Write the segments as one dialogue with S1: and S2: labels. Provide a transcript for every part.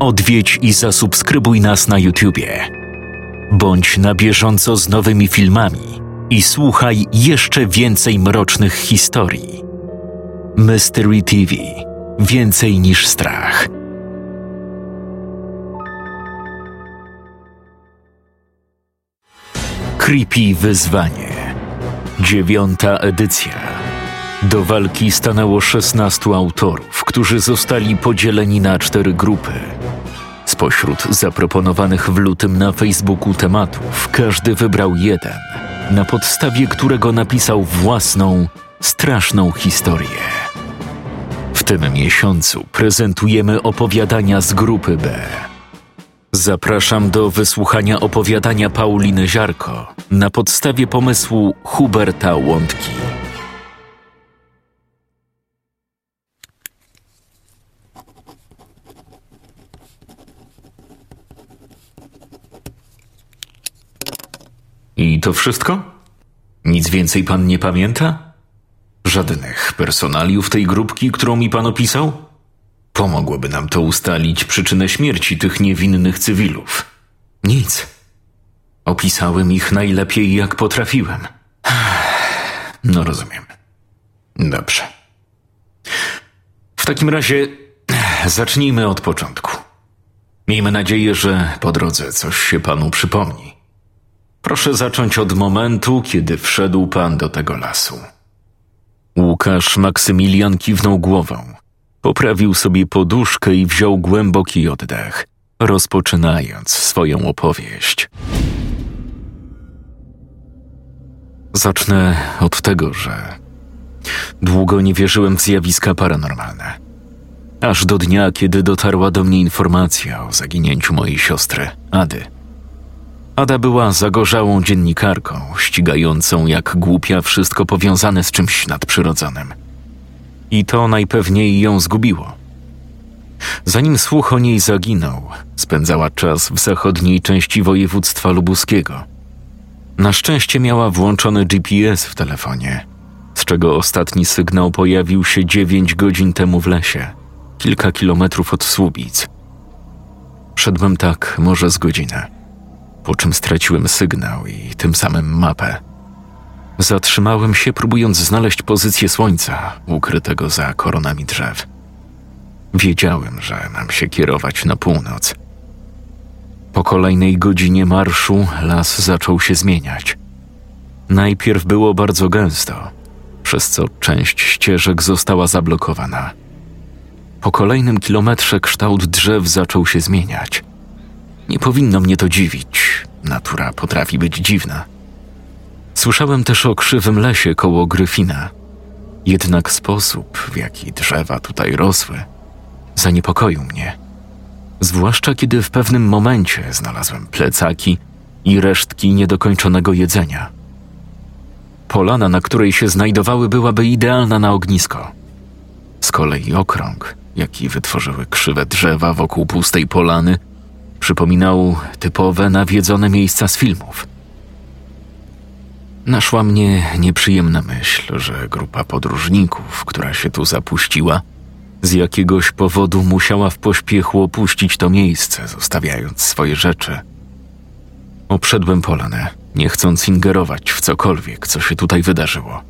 S1: Odwiedź i zasubskrybuj nas na YouTubie. Bądź na bieżąco z nowymi filmami i słuchaj jeszcze więcej mrocznych historii. Mystery TV Więcej niż strach. Creepy Wyzwanie. Dziewiąta edycja. Do walki stanęło 16 autorów, którzy zostali podzieleni na cztery grupy. Spośród zaproponowanych w lutym na Facebooku tematów, każdy wybrał jeden, na podstawie którego napisał własną, straszną historię. W tym miesiącu prezentujemy opowiadania z grupy B. Zapraszam do wysłuchania opowiadania Pauliny Ziarko na podstawie pomysłu Huberta Łądki. I to wszystko? Nic więcej pan nie pamięta? Żadnych personaliów tej grupki, którą mi pan opisał? Pomogłoby nam to ustalić przyczynę śmierci tych niewinnych cywilów. Nic. Opisałem ich najlepiej, jak potrafiłem. No rozumiem. Dobrze. W takim razie zacznijmy od początku. Miejmy nadzieję, że po drodze coś się panu przypomni. Proszę zacząć od momentu, kiedy wszedł pan do tego lasu. Łukasz Maksymilian kiwnął głową. Poprawił sobie poduszkę i wziął głęboki oddech, rozpoczynając swoją opowieść. Zacznę od tego, że długo nie wierzyłem w zjawiska paranormalne. Aż do dnia, kiedy dotarła do mnie informacja o zaginięciu mojej siostry, Ady. Ada była zagorzałą dziennikarką, ścigającą jak głupia wszystko powiązane z czymś nadprzyrodzonym. I to najpewniej ją zgubiło. Zanim słuch o niej zaginął, spędzała czas w zachodniej części województwa lubuskiego. Na szczęście miała włączony GPS w telefonie, z czego ostatni sygnał pojawił się dziewięć godzin temu w lesie, kilka kilometrów od Słubic. Szedłem tak może z godzinę po czym straciłem sygnał i tym samym mapę. Zatrzymałem się, próbując znaleźć pozycję słońca ukrytego za koronami drzew. Wiedziałem, że mam się kierować na północ. Po kolejnej godzinie marszu las zaczął się zmieniać. Najpierw było bardzo gęsto, przez co część ścieżek została zablokowana. Po kolejnym kilometrze kształt drzew zaczął się zmieniać. Nie powinno mnie to dziwić. Natura potrafi być dziwna. Słyszałem też o krzywym lesie koło Gryfina. Jednak sposób, w jaki drzewa tutaj rosły, zaniepokoił mnie. Zwłaszcza kiedy w pewnym momencie znalazłem plecaki i resztki niedokończonego jedzenia. Polana, na której się znajdowały, byłaby idealna na ognisko. Z kolei okrąg, jaki wytworzyły krzywe drzewa wokół pustej polany, Przypominał typowe nawiedzone miejsca z filmów. Naszła mnie nieprzyjemna myśl, że grupa podróżników, która się tu zapuściła, z jakiegoś powodu musiała w pośpiechu opuścić to miejsce, zostawiając swoje rzeczy. Obszedłem polanę, nie chcąc ingerować w cokolwiek, co się tutaj wydarzyło,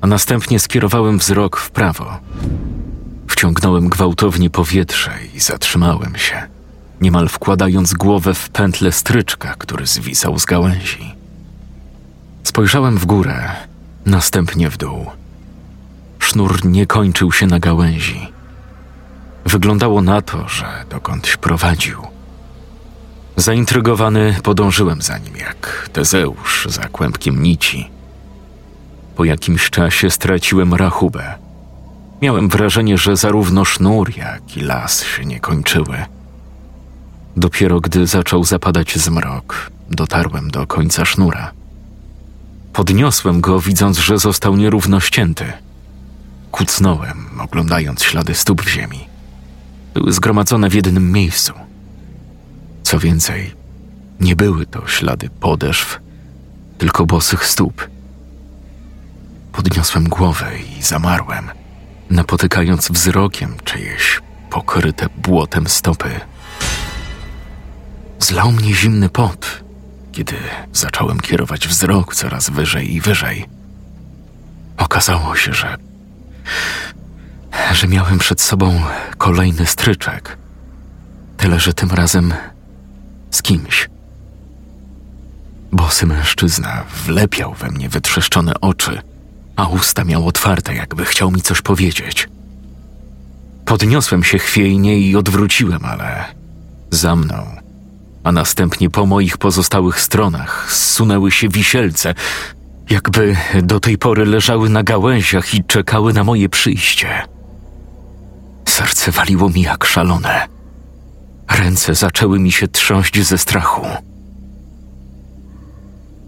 S1: a następnie skierowałem wzrok w prawo. Wciągnąłem gwałtownie powietrze i zatrzymałem się niemal wkładając głowę w pętlę stryczka, który zwisał z gałęzi. Spojrzałem w górę, następnie w dół. Sznur nie kończył się na gałęzi. Wyglądało na to, że dokądś prowadził. Zaintrygowany podążyłem za nim jak Tezeusz za kłębkiem nici. Po jakimś czasie straciłem rachubę. Miałem wrażenie, że zarówno sznur, jak i las się nie kończyły. Dopiero gdy zaczął zapadać zmrok, dotarłem do końca sznura. Podniosłem go, widząc, że został nierówno ścięty. Kucnąłem, oglądając ślady stóp w ziemi. Były zgromadzone w jednym miejscu. Co więcej, nie były to ślady podeszw, tylko bosych stóp. Podniosłem głowę i zamarłem, napotykając wzrokiem czyjeś pokryte błotem stopy. Zlał mnie zimny pot, kiedy zacząłem kierować wzrok coraz wyżej i wyżej. Okazało się, że. że miałem przed sobą kolejny stryczek. Tyle, że tym razem z kimś. Bosy mężczyzna wlepiał we mnie wytrzeszczone oczy, a usta miał otwarte, jakby chciał mi coś powiedzieć. Podniosłem się chwiejnie i odwróciłem, ale za mną, a następnie po moich pozostałych stronach zsunęły się wisielce, jakby do tej pory leżały na gałęziach i czekały na moje przyjście. Serce waliło mi jak szalone. Ręce zaczęły mi się trząść ze strachu.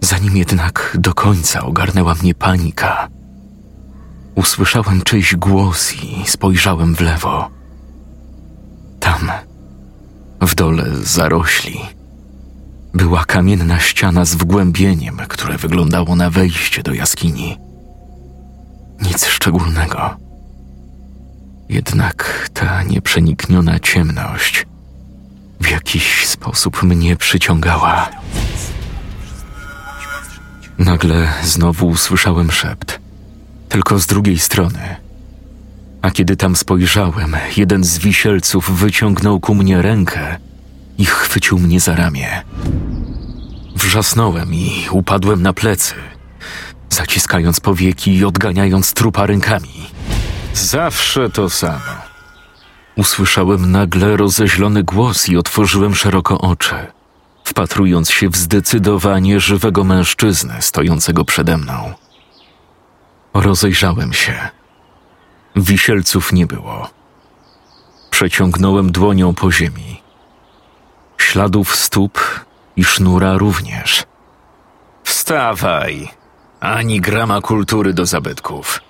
S1: Zanim jednak do końca ogarnęła mnie panika, usłyszałem czyjś głos i spojrzałem w lewo. Tam, w dole zarośli, była kamienna ściana z wgłębieniem, które wyglądało na wejście do jaskini. Nic szczególnego. Jednak ta nieprzenikniona ciemność w jakiś sposób mnie przyciągała. Nagle znowu usłyszałem szept, tylko z drugiej strony. A kiedy tam spojrzałem, jeden z wisielców wyciągnął ku mnie rękę i chwycił mnie za ramię. Wrzasnąłem i upadłem na plecy, zaciskając powieki i odganiając trupa rękami. Zawsze to samo. Usłyszałem nagle rozeźlony głos i otworzyłem szeroko oczy, wpatrując się w zdecydowanie żywego mężczyznę stojącego przede mną. Rozejrzałem się. Wisielców nie było. Przeciągnąłem dłonią po ziemi. Śladów stóp i sznura również. Wstawaj! Ani grama kultury do zabytków.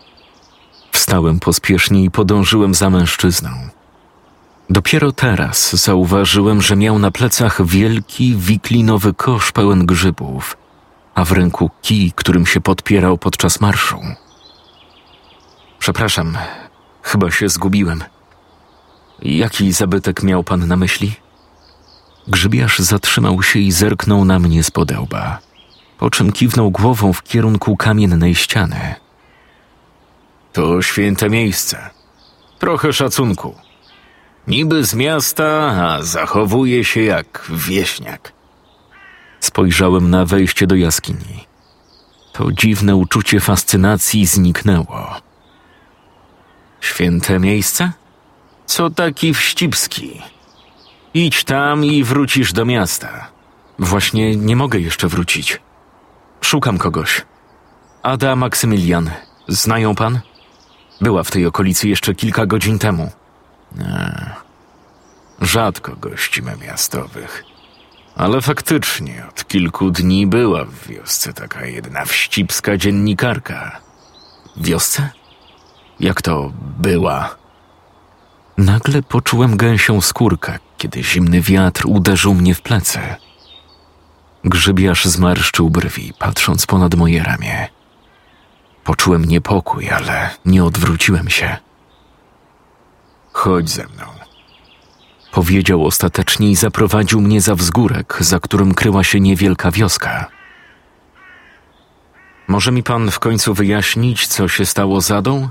S1: Wstałem pospiesznie i podążyłem za mężczyzną. Dopiero teraz zauważyłem, że miał na plecach wielki, wiklinowy kosz pełen grzybów, a w ręku kij, którym się podpierał podczas marszu. Przepraszam, chyba się zgubiłem. Jaki zabytek miał pan na myśli? Grzybiarz zatrzymał się i zerknął na mnie z podełba, po czym kiwnął głową w kierunku kamiennej ściany. To święte miejsce. Trochę szacunku. Niby z miasta, a zachowuje się jak wieśniak. Spojrzałem na wejście do jaskini. To dziwne uczucie fascynacji zniknęło. Święte miejsce? Co taki wścibski? Idź tam i wrócisz do miasta. Właśnie nie mogę jeszcze wrócić. Szukam kogoś. Ada Maksymilian. Znają pan? Była w tej okolicy jeszcze kilka godzin temu. Nie. Rzadko gościmy miastowych. Ale faktycznie od kilku dni była w wiosce taka jedna wścibska dziennikarka. Wiosce? Jak to była? Nagle poczułem gęsią skórkę, kiedy zimny wiatr uderzył mnie w plecy. Grzybiarz zmarszczył brwi, patrząc ponad moje ramię. Poczułem niepokój, ale nie odwróciłem się. Chodź ze mną. Powiedział ostatecznie i zaprowadził mnie za wzgórek, za którym kryła się niewielka wioska. Może mi pan w końcu wyjaśnić, co się stało z Adą?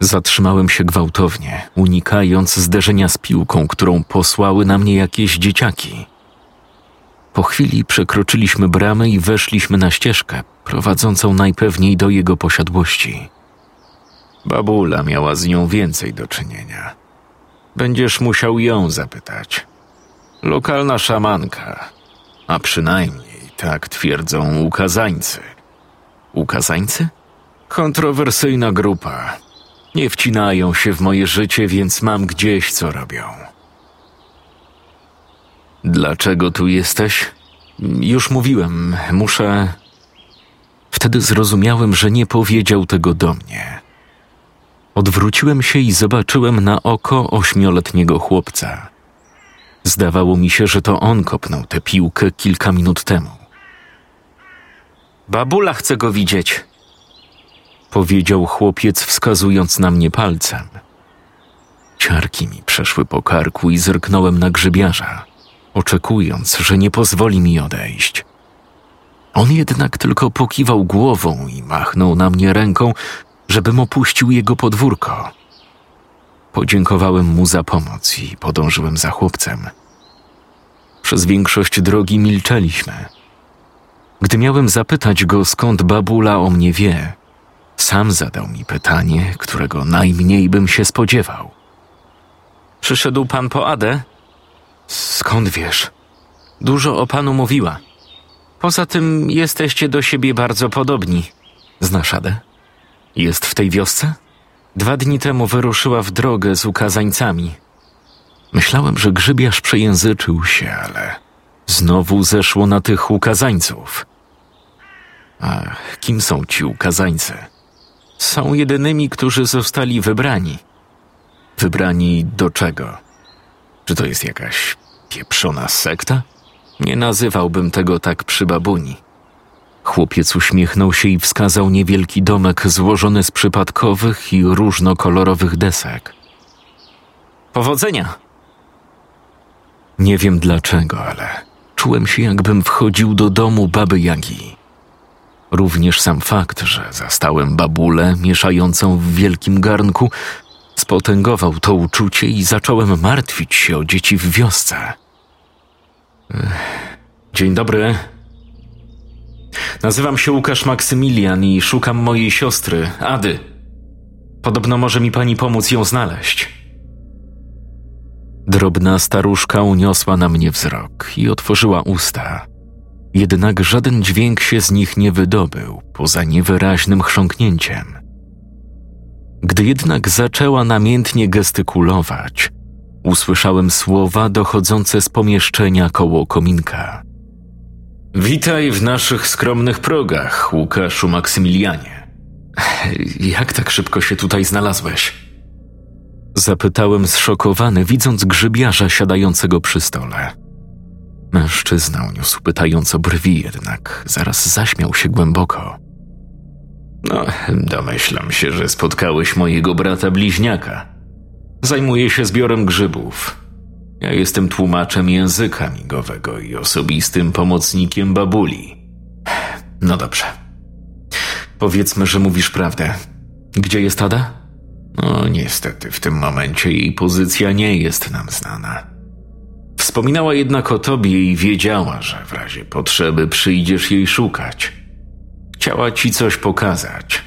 S1: Zatrzymałem się gwałtownie, unikając zderzenia z piłką, którą posłały na mnie jakieś dzieciaki. Po chwili przekroczyliśmy bramę i weszliśmy na ścieżkę, prowadzącą najpewniej do jego posiadłości. Babula miała z nią więcej do czynienia. Będziesz musiał ją zapytać. Lokalna szamanka, a przynajmniej tak twierdzą ukazańcy. Ukazańcy? Kontrowersyjna grupa. Nie wcinają się w moje życie, więc mam gdzieś co robią. Dlaczego tu jesteś? Już mówiłem, muszę. Wtedy zrozumiałem, że nie powiedział tego do mnie. Odwróciłem się i zobaczyłem na oko ośmioletniego chłopca. Zdawało mi się, że to on kopnął tę piłkę kilka minut temu. Babula chce go widzieć, powiedział chłopiec, wskazując na mnie palcem. Ciarki mi przeszły po karku i zerknąłem na grzybiarza. oczekując, że nie pozwoli mi odejść. On jednak tylko pokiwał głową i machnął na mnie ręką, żebym opuścił jego podwórko. Podziękowałem mu za pomoc i podążyłem za chłopcem. Przez większość drogi milczeliśmy. Gdy miałem zapytać go, skąd babula o mnie wie, sam zadał mi pytanie, którego najmniej bym się spodziewał. Przyszedł pan po Adę? Skąd wiesz? Dużo o panu mówiła. Poza tym jesteście do siebie bardzo podobni. Znasz Adę? Jest w tej wiosce? Dwa dni temu wyruszyła w drogę z ukazańcami. Myślałem, że grzybiarz przejęzyczył się, ale znowu zeszło na tych ukazańców. A kim są ci ukazańcy? Są jedynymi, którzy zostali wybrani. Wybrani do czego? Czy to jest jakaś pieprzona sekta? Nie nazywałbym tego tak przy babuni. Chłopiec uśmiechnął się i wskazał niewielki domek złożony z przypadkowych i różnokolorowych desek. Powodzenia! Nie wiem dlaczego, ale czułem się, jakbym wchodził do domu baby Jagi. Również sam fakt, że zastałem babulę mieszającą w wielkim garnku, spotęgował to uczucie i zacząłem martwić się o dzieci w wiosce. Dzień dobry. Nazywam się Łukasz Maksymilian i szukam mojej siostry, Ady. Podobno może mi pani pomóc ją znaleźć. Drobna staruszka uniosła na mnie wzrok i otworzyła usta. Jednak żaden dźwięk się z nich nie wydobył, poza niewyraźnym chrząknięciem. Gdy jednak zaczęła namiętnie gestykulować, usłyszałem słowa dochodzące z pomieszczenia koło kominka. Witaj w naszych skromnych progach, Łukaszu Maksymilianie. Jak tak szybko się tutaj znalazłeś? Zapytałem zszokowany, widząc grzybiarza siadającego przy stole. Mężczyzna uniósł pytająco brwi, jednak zaraz zaśmiał się głęboko. No, domyślam się, że spotkałeś mojego brata bliźniaka. Zajmuję się zbiorem grzybów. Ja jestem tłumaczem języka migowego i osobistym pomocnikiem babuli. No dobrze. Powiedzmy, że mówisz prawdę. Gdzie jest Ada? No, niestety, w tym momencie jej pozycja nie jest nam znana. Wspominała jednak o tobie i wiedziała, że w razie potrzeby przyjdziesz jej szukać. Chciała ci coś pokazać.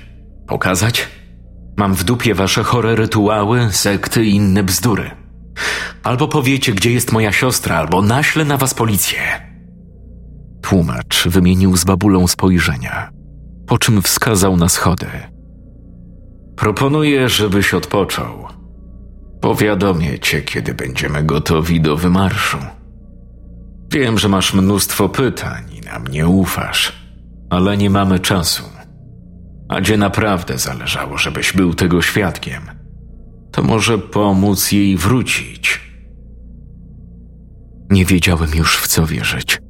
S1: Pokazać? Mam w dupie wasze chore rytuały, sekty i inne bzdury. Albo powiecie, gdzie jest moja siostra, albo naślę na was policję. Tłumacz wymienił z babulą spojrzenia, po czym wskazał na schody. Proponuję, żebyś odpoczął. Powiadomię cię, kiedy będziemy gotowi do wymarszu. Wiem, że masz mnóstwo pytań i nam nie ufasz, ale nie mamy czasu. A gdzie naprawdę zależało, żebyś był tego świadkiem, to może pomóc jej wrócić. Nie wiedziałem już w co wierzyć.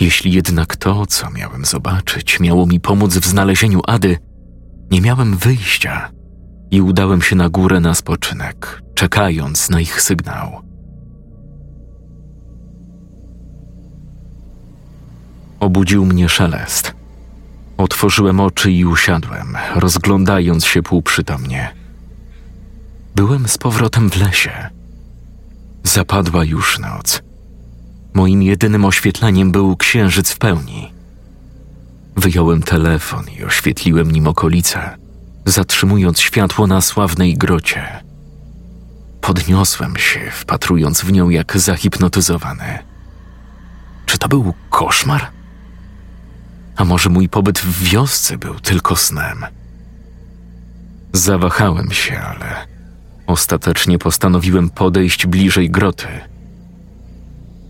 S1: Jeśli jednak to, co miałem zobaczyć, miało mi pomóc w znalezieniu Ady, nie miałem wyjścia i udałem się na górę na spoczynek, czekając na ich sygnał. Obudził mnie szelest. Otworzyłem oczy i usiadłem, rozglądając się półprzytomnie. Byłem z powrotem w lesie. Zapadła już noc. Moim jedynym oświetleniem był księżyc w pełni. Wyjąłem telefon i oświetliłem nim okolice, zatrzymując światło na sławnej grocie. Podniosłem się, wpatrując w nią jak zahipnotyzowany. Czy to był koszmar? A może mój pobyt w wiosce był tylko snem? Zawahałem się, ale ostatecznie postanowiłem podejść bliżej groty.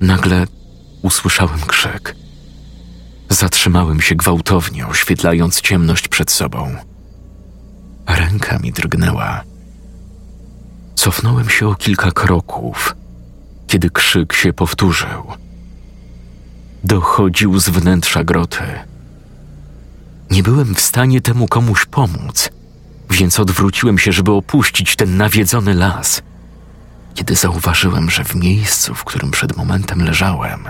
S1: Nagle usłyszałem krzyk. Zatrzymałem się gwałtownie, oświetlając ciemność przed sobą. Ręka mi drgnęła. Cofnąłem się o kilka kroków, kiedy krzyk się powtórzył. Dochodził z wnętrza groty. Nie byłem w stanie temu komuś pomóc, więc odwróciłem się, żeby opuścić ten nawiedzony las. kiedy zauważyłem, że w miejscu, w którym przed momentem leżałem,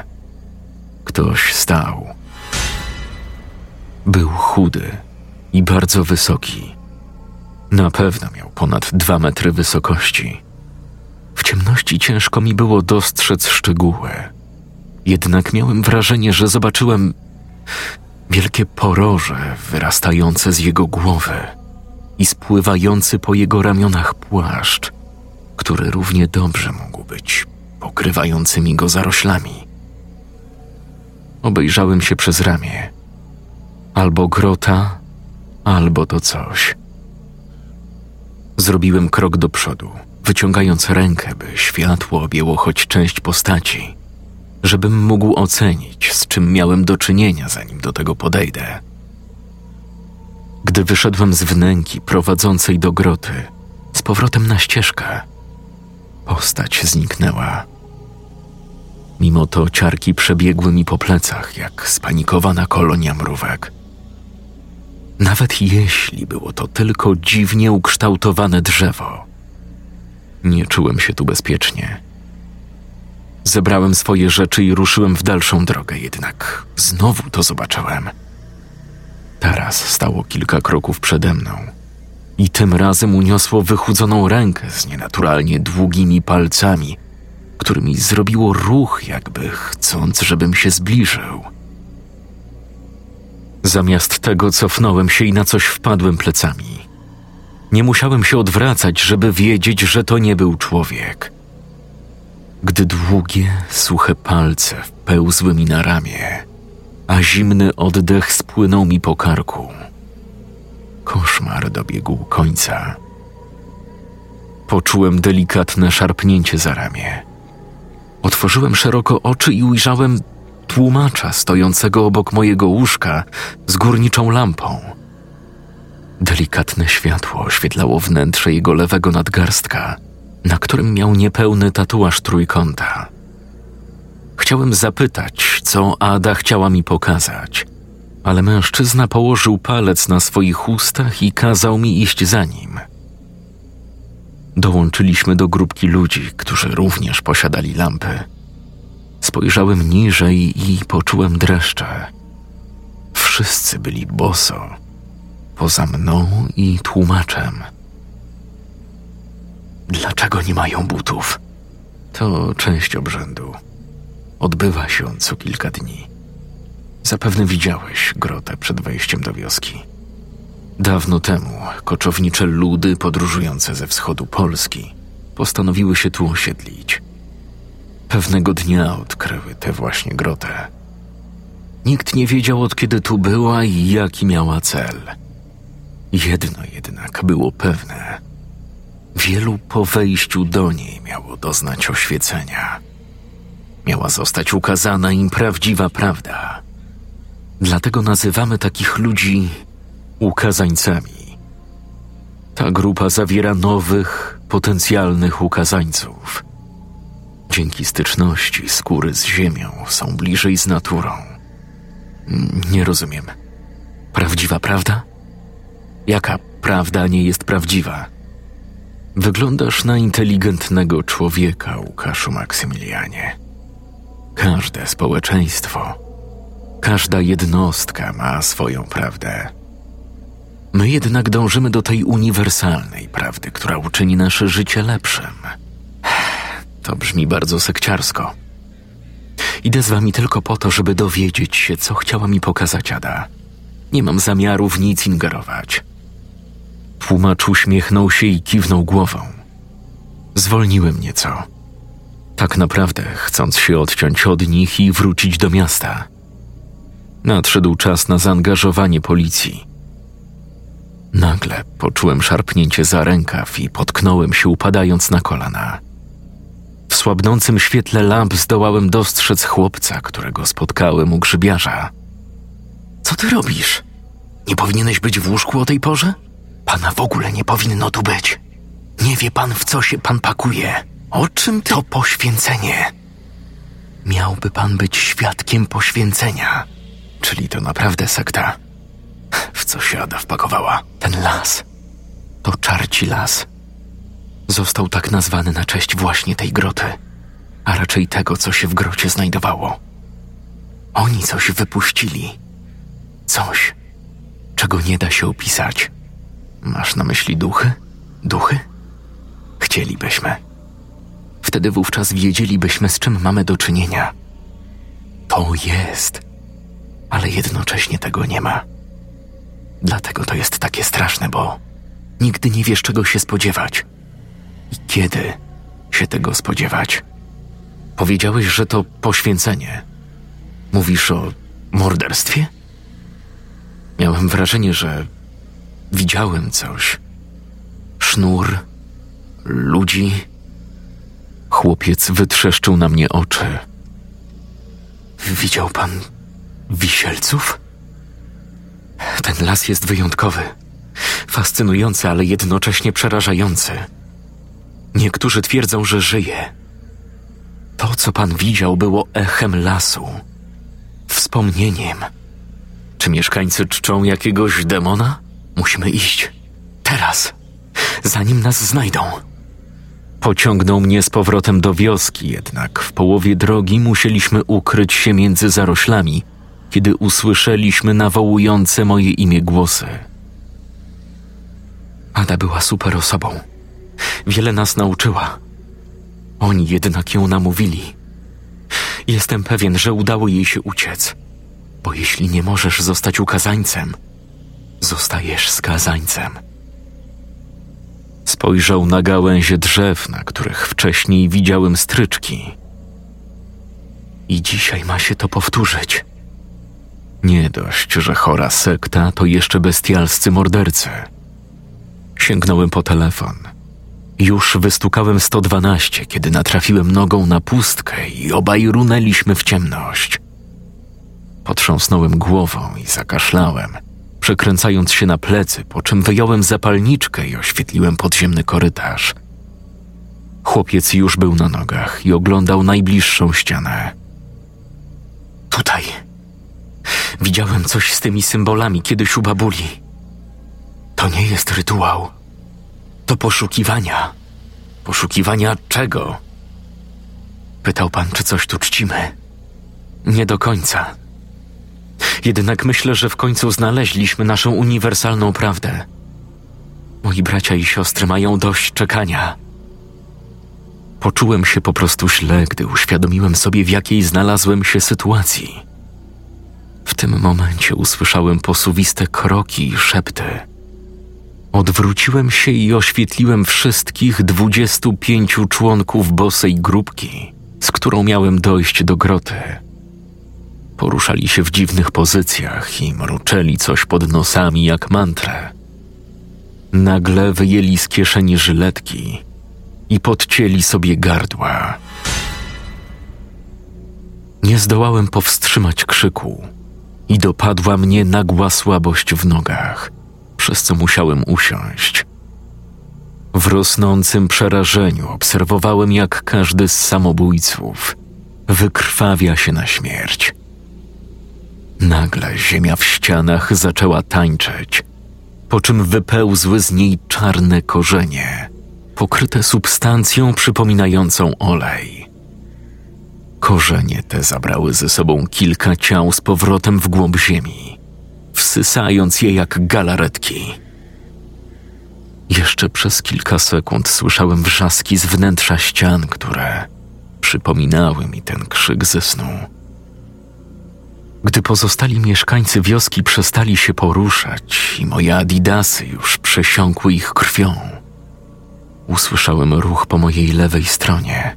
S1: ktoś stał. Był chudy i bardzo wysoki. Na pewno miał ponad dwa metry wysokości. W ciemności ciężko mi było dostrzec szczegóły. Jednak miałem wrażenie, że zobaczyłem wielkie poroże wyrastające z jego głowy i spływający po jego ramionach płaszcz, który równie dobrze mógł być pokrywającymi go zaroślami. Obejrzałem się przez ramię. Albo grota, albo to coś. Zrobiłem krok do przodu, wyciągając rękę, by światło objęło choć część postaci, żebym mógł ocenić, z czym miałem do czynienia, zanim do tego podejdę. Gdy wyszedłem z wnęki prowadzącej do groty, z powrotem na ścieżkę, postać zniknęła. Mimo to ciarki przebiegły mi po plecach, jak spanikowana kolonia mrówek. Nawet jeśli było to tylko dziwnie ukształtowane drzewo, nie czułem się tu bezpiecznie. Zebrałem swoje rzeczy i ruszyłem w dalszą drogę, jednak znowu to zobaczyłem. Teraz stało kilka kroków przede mną i tym razem uniosło wychudzoną rękę z nienaturalnie długimi palcami, którymi zrobiło ruch, jakby chcąc, żebym się zbliżył. Zamiast tego cofnąłem się i na coś wpadłem plecami. Nie musiałem się odwracać, żeby wiedzieć, że to nie był człowiek. Gdy długie, suche palce wpełzły mi na ramię, a zimny oddech spłynął mi po karku. Koszmar dobiegł końca. Poczułem delikatne szarpnięcie za ramię. Otworzyłem szeroko oczy i ujrzałem tłumacza stojącego obok mojego łóżka z górniczą lampą. Delikatne światło oświetlało wnętrze jego lewego nadgarstka, na którym miał niepełny tatuaż trójkąta. Chciałem zapytać, co Ada chciała mi pokazać, ale mężczyzna położył palec na swoich ustach i kazał mi iść za nim. Dołączyliśmy do grupki ludzi, którzy również posiadali lampy. Spojrzałem niżej i poczułem dreszcze. Wszyscy byli boso, poza mną i tłumaczem. Dlaczego nie mają butów? To część obrzędu. Odbywa się on co kilka dni. Zapewne widziałeś grotę przed wejściem do wioski. Dawno temu koczownicze ludy podróżujące ze wschodu Polski postanowiły się tu osiedlić. Pewnego dnia odkryły tę właśnie grotę. Nikt nie wiedział od kiedy tu była i jaki miała cel. Jedno jednak było pewne. Wielu po wejściu do niej miało doznać oświecenia. Miała zostać ukazana im prawdziwa prawda. Dlatego nazywamy takich ludzi ukazańcami. Ta grupa zawiera nowych, potencjalnych ukazańców. Dzięki styczności skóry z ziemią są bliżej z naturą. Nie rozumiem. Prawdziwa prawda? Jaka prawda nie jest prawdziwa? Wyglądasz na inteligentnego człowieka, Łukaszu Maksymilianie. Każde społeczeństwo, każda jednostka ma swoją prawdę. My jednak dążymy do tej uniwersalnej prawdy, która uczyni nasze życie lepszym. To brzmi bardzo sekciarsko. Idę z wami tylko po to, żeby dowiedzieć się, co chciała mi pokazać Ada. Nie mam zamiaru w nic ingerować. Tłumacz uśmiechnął się i kiwnął głową. Zwolniłem nieco. Tak naprawdę chcąc się odciąć od nich i wrócić do miasta. Nadszedł czas na zaangażowanie policji. Nagle poczułem szarpnięcie za rękaw i potknąłem się upadając na kolana. W słabnącym świetle lamp zdołałem dostrzec chłopca, którego spotkałem u grzybiarza. Co ty robisz? Nie powinieneś być w łóżku o tej porze? Pana w ogóle nie powinno tu być. Nie wie pan, w co się pan pakuje. O czym ty? To poświęcenie. Miałby pan być świadkiem poświęcenia. Czyli to naprawdę sekta. W co się Ada wpakowała? Ten las. To czarci las. Został tak nazwany na cześć właśnie tej groty, a raczej tego, co się w grocie znajdowało. Oni coś wypuścili. Coś, czego nie da się opisać. Masz na myśli duchy? Duchy? Chcielibyśmy. Wtedy wówczas wiedzielibyśmy, z czym mamy do czynienia. To jest, ale jednocześnie tego nie ma. Dlatego to jest takie straszne, bo nigdy nie wiesz, czego się spodziewać i kiedy się tego spodziewać. Powiedziałeś, że to poświęcenie. Mówisz o morderstwie? Miałem wrażenie, że widziałem coś. Sznur, ludzi. Chłopiec wytrzeszczył na mnie oczy. Widział pan wisielców? Ten las jest wyjątkowy, fascynujący, ale jednocześnie przerażający. Niektórzy twierdzą, że żyje. To, co pan widział, było echem lasu, wspomnieniem. Czy mieszkańcy czczą jakiegoś demona? Musimy iść. Teraz, zanim nas znajdą. Pociągnął mnie z powrotem do wioski, jednak w połowie drogi musieliśmy ukryć się między zaroślami, kiedy usłyszeliśmy nawołujące moje imię głosy. Ada była super osobą. Wiele nas nauczyła. Oni jednak ją namówili. Jestem pewien, że udało jej się uciec, bo jeśli nie możesz zostać ukazańcem, zostajesz skazańcem. Spojrzał na gałęzie drzew, na których wcześniej widziałem stryczki. I dzisiaj ma się to powtórzyć. Nie dość, że chora sekta to jeszcze bestialscy mordercy. Sięgnąłem po telefon. Już wystukałem 112, kiedy natrafiłem nogą na pustkę i obaj runęliśmy w ciemność. Potrząsnąłem głową i zakaszlałem, przekręcając się na plecy, po czym wyjąłem zapalniczkę i oświetliłem podziemny korytarz. Chłopiec już był na nogach i oglądał najbliższą ścianę. Tutaj. Widziałem coś z tymi symbolami kiedyś u babuli. To nie jest rytuał. To poszukiwania. Poszukiwania czego? Pytał pan, czy coś tu czcimy. Nie do końca. Jednak myślę, że w końcu znaleźliśmy naszą uniwersalną prawdę. Moi bracia i siostry mają dość czekania. Poczułem się po prostu źle, gdy uświadomiłem sobie, w jakiej znalazłem się sytuacji. W tym momencie usłyszałem posuwiste kroki i szepty. Odwróciłem się i oświetliłem wszystkich dwudziestu pięciu członków bosej grupki, z którą miałem dojść do groty. Poruszali się w dziwnych pozycjach i mruczeli coś pod nosami jak mantrę. Nagle wyjęli z kieszeni żyletki i podcięli sobie gardła. Nie zdołałem powstrzymać krzyku i dopadła mnie nagła słabość w nogach, przez co musiałem usiąść. W rosnącym przerażeniu obserwowałem, jak każdy z samobójców wykrwawia się na śmierć. Nagle ziemia w ścianach zaczęła tańczyć, po czym wypełzły z niej czarne korzenie, pokryte substancją przypominającą olej. Korzenie te zabrały ze sobą kilka ciał z powrotem w głąb ziemi, wsysając je jak galaretki. Jeszcze przez kilka sekund słyszałem wrzaski z wnętrza ścian, które przypominały mi ten krzyk ze snu. Gdy pozostali mieszkańcy wioski przestali się poruszać i moje adidasy już przesiąkły ich krwią, usłyszałem ruch po mojej lewej stronie.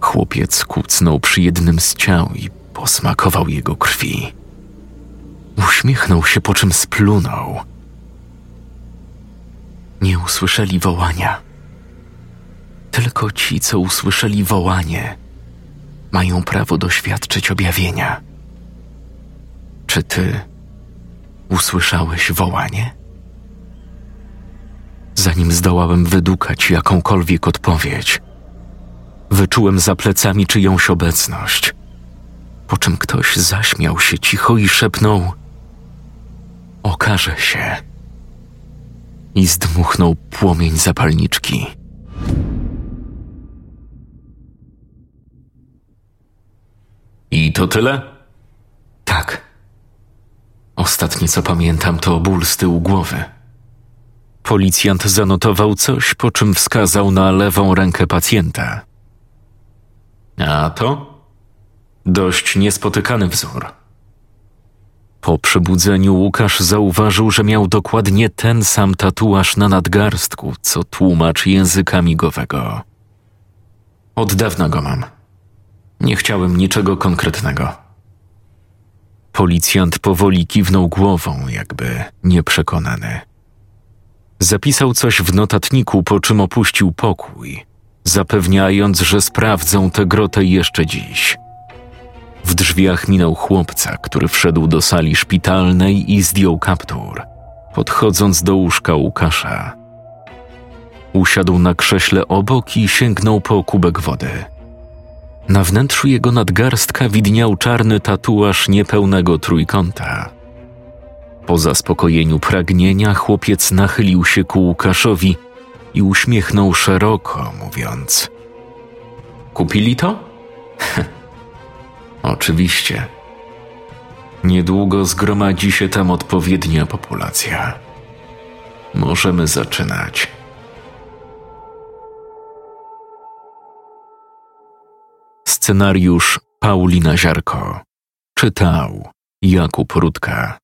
S1: Chłopiec kucnął przy jednym z ciał i posmakował jego krwi. Uśmiechnął się, po czym splunął. Nie usłyszeli wołania. Tylko ci, co usłyszeli wołanie, mają prawo doświadczyć objawienia. Czy ty usłyszałeś wołanie? Zanim zdołałem wydukać jakąkolwiek odpowiedź, wyczułem za plecami czyjąś obecność, po czym ktoś zaśmiał się cicho i szepnął: Okaże się. i zdmuchnął płomień zapalniczki. I to tyle? Tak. Ostatnie co pamiętam to ból z tyłu głowy. Policjant zanotował coś, po czym wskazał na lewą rękę pacjenta. A to? Dość niespotykany wzór. Po przebudzeniu Łukasz zauważył, że miał dokładnie ten sam tatuaż na nadgarstku, co tłumacz języka migowego. Od dawna go mam. Nie chciałem niczego konkretnego. Policjant powoli kiwnął głową, jakby nieprzekonany. Zapisał coś w notatniku, po czym opuścił pokój, zapewniając, że sprawdzą tę grotę jeszcze dziś. W drzwiach minął chłopca, który wszedł do sali szpitalnej i zdjął kaptur, podchodząc do łóżka Łukasza. Usiadł na krześle obok i sięgnął po kubek wody. Na wnętrzu jego nadgarstka widniał czarny tatuaż niepełnego trójkąta. Po zaspokojeniu pragnienia chłopiec nachylił się ku Łukaszowi i uśmiechnął szeroko, mówiąc: Kupili to? Oczywiście. Niedługo zgromadzi się tam odpowiednia populacja. Możemy zaczynać. Scenariusz Paulina Ziarko. Czytał Jakub Rudka.